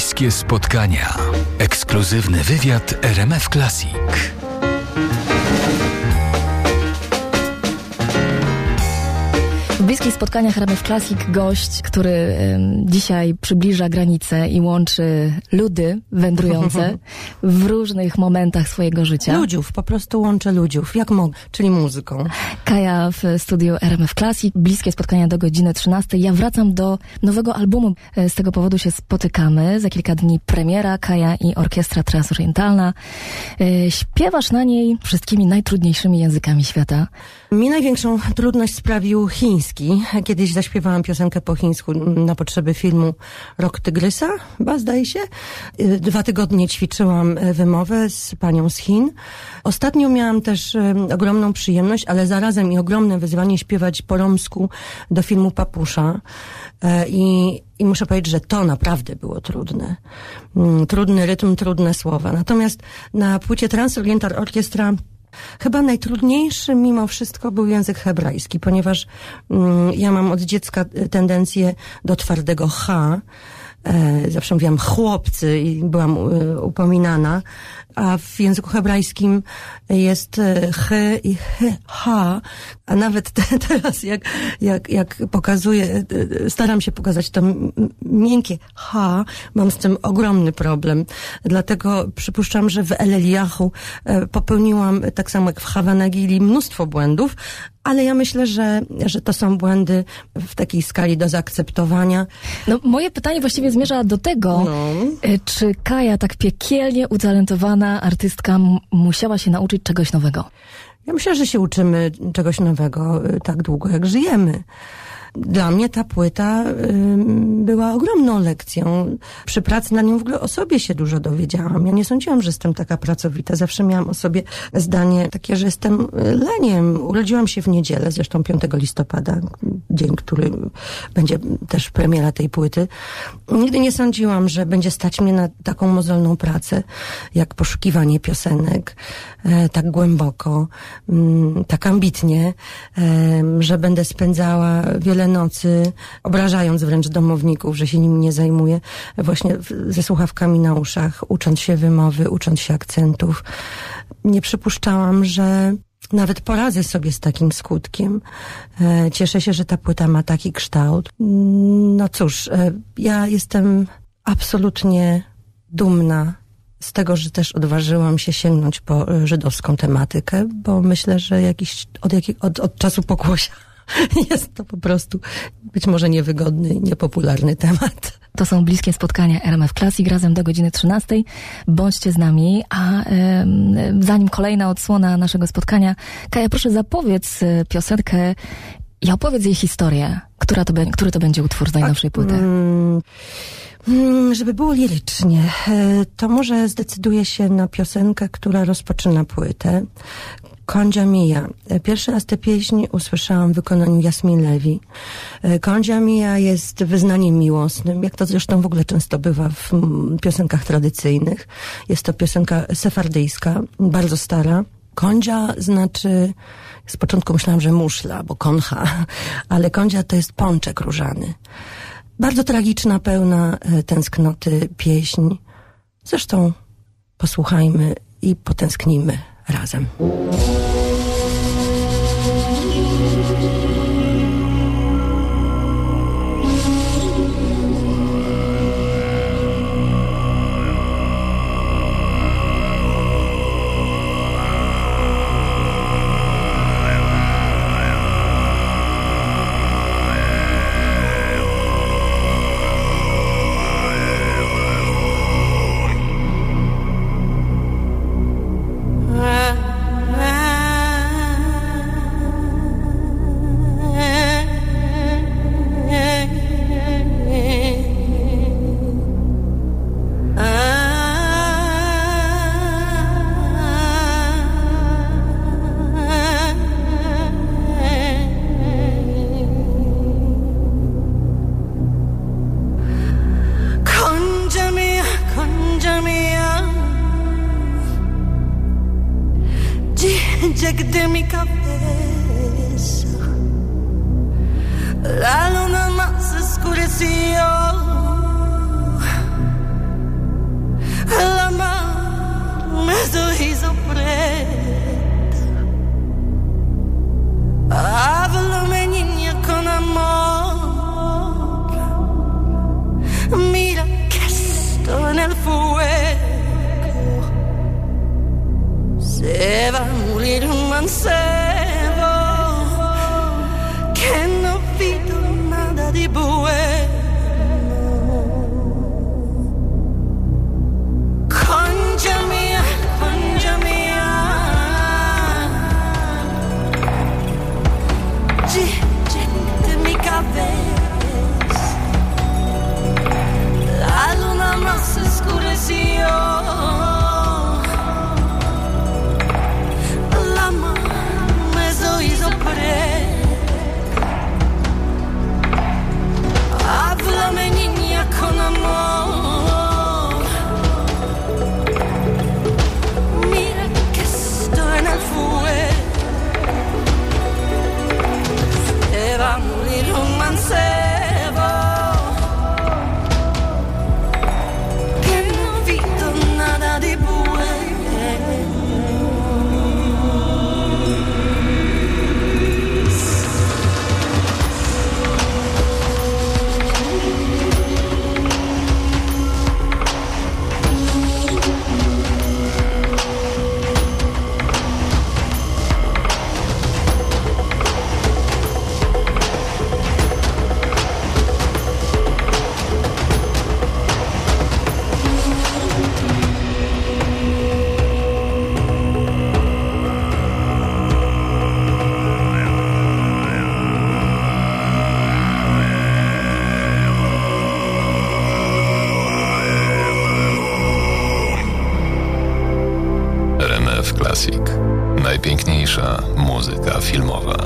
Bliskie spotkania. Ekskluzywny wywiad RMF Classic. Bliskich spotkaniach RMF Classic gość, który dzisiaj przybliża granice i łączy ludy wędrujące w różnych momentach swojego życia. Ludziów, po prostu łączę ludziów, jak mogę, czyli muzyką. Kaja w studiu RMF Classic. Bliskie spotkania do godziny 13. Ja wracam do nowego albumu. E, Z tego powodu się spotykamy. Za kilka dni premiera Kaja i Orkiestra Transorientalna. E, Śpiewasz na niej wszystkimi najtrudniejszymi językami świata. Mi największą trudność sprawił chiński. Kiedyś zaśpiewałam piosenkę po chińsku na potrzeby filmu Rok Tygrysa, chyba zdaje się. Dwa tygodnie ćwiczyłam wymowę z panią z Chin. Ostatnio miałam też ogromną przyjemność, ale zarazem i ogromne wyzwanie śpiewać po romsku do filmu Papusza. E, I, I muszę powiedzieć, że to naprawdę było trudne. Mm, Trudny rytm, trudne słowa. Natomiast na płycie Transoriental Orkiestra Chyba najtrudniejszy mimo wszystko był język hebrajski, ponieważ mm, ja mam od dziecka y, tendencję do twardego H. E, zawsze mówiłam chłopcy i byłam y, upominana, a w języku hebrajskim jest y, ch i ch, h, a nawet te, teraz jak, jak, jak pokazuję, y, staram się pokazać to miękkie h, mam z tym ogromny problem. Dlatego przypuszczam, że w El Eliahu e, popełniłam e, tak samo jak w Havanagili mnóstwo błędów, ale ja myślę, że, że to są błędy w takiej skali do zaakceptowania. No, moje pytanie właściwie zmierza do tego, No. e, czy Kaja, tak piekielnie utalentowana artystka, musiała się nauczyć czegoś nowego? Ja myślę, że się uczymy czegoś nowego y, tak długo, jak żyjemy. Dla mnie ta płyta była ogromną lekcją. Przy pracy na nią w ogóle o sobie się dużo dowiedziałam. Ja nie sądziłam, że jestem taka pracowita. Zawsze miałam o sobie zdanie takie, że jestem y, leniem. Urodziłam się w niedzielę, zresztą 5 listopada, dzień, który będzie też premiera tej płyty. Nigdy nie sądziłam, że będzie stać mnie na taką mozolną pracę, jak poszukiwanie piosenek, e, tak głęboko, mm, tak ambitnie, em, że będę spędzała wiele nocy, obrażając wręcz domowników, że się nimi nie zajmuję, właśnie ze słuchawkami na uszach, ucząc się wymowy, ucząc się akcentów. Nie przypuszczałam, że nawet poradzę sobie z takim skutkiem. E, Cieszę się, że ta płyta ma taki kształt. No cóż, e, ja jestem absolutnie dumna z tego, że też odważyłam się sięgnąć po e, żydowską tematykę, bo myślę, że jakiś, od, jaki, od, od czasu pokłosia jest to po prostu być może niewygodny, niepopularny temat. To są bliskie spotkania RMF Classic razem do godziny 13. Bądźcie z nami, a zanim kolejna odsłona naszego spotkania, Kaja, proszę zapowiedz e, piosenkę i opowiedz jej historię. Która to, który to będzie utwór z najnowszej płyty? Mm, mm, żeby było lirycznie, e, to może zdecyduję się na piosenkę, która rozpoczyna płytę. Kondzia Mija. E, Pierwszy raz tę pieśń usłyszałam w wykonaniu Jasmin Lewi. E, Kondzia Mija jest wyznaniem miłosnym, jak to zresztą w ogóle często bywa w piosenkach tradycyjnych. Jest to piosenka sefardyjska, bardzo stara. Kondzia znaczy, z początku myślałam, że muszla, albo koncha, ale kondzia to jest pączek różany. Bardzo tragiczna, pełna e, tęsknoty pieśń. Zresztą posłuchajmy i potęsknijmy razem. Dice de mi cabeza. La luna más escureció read them and say Classic. Najpiękniejsza muzyka filmowa.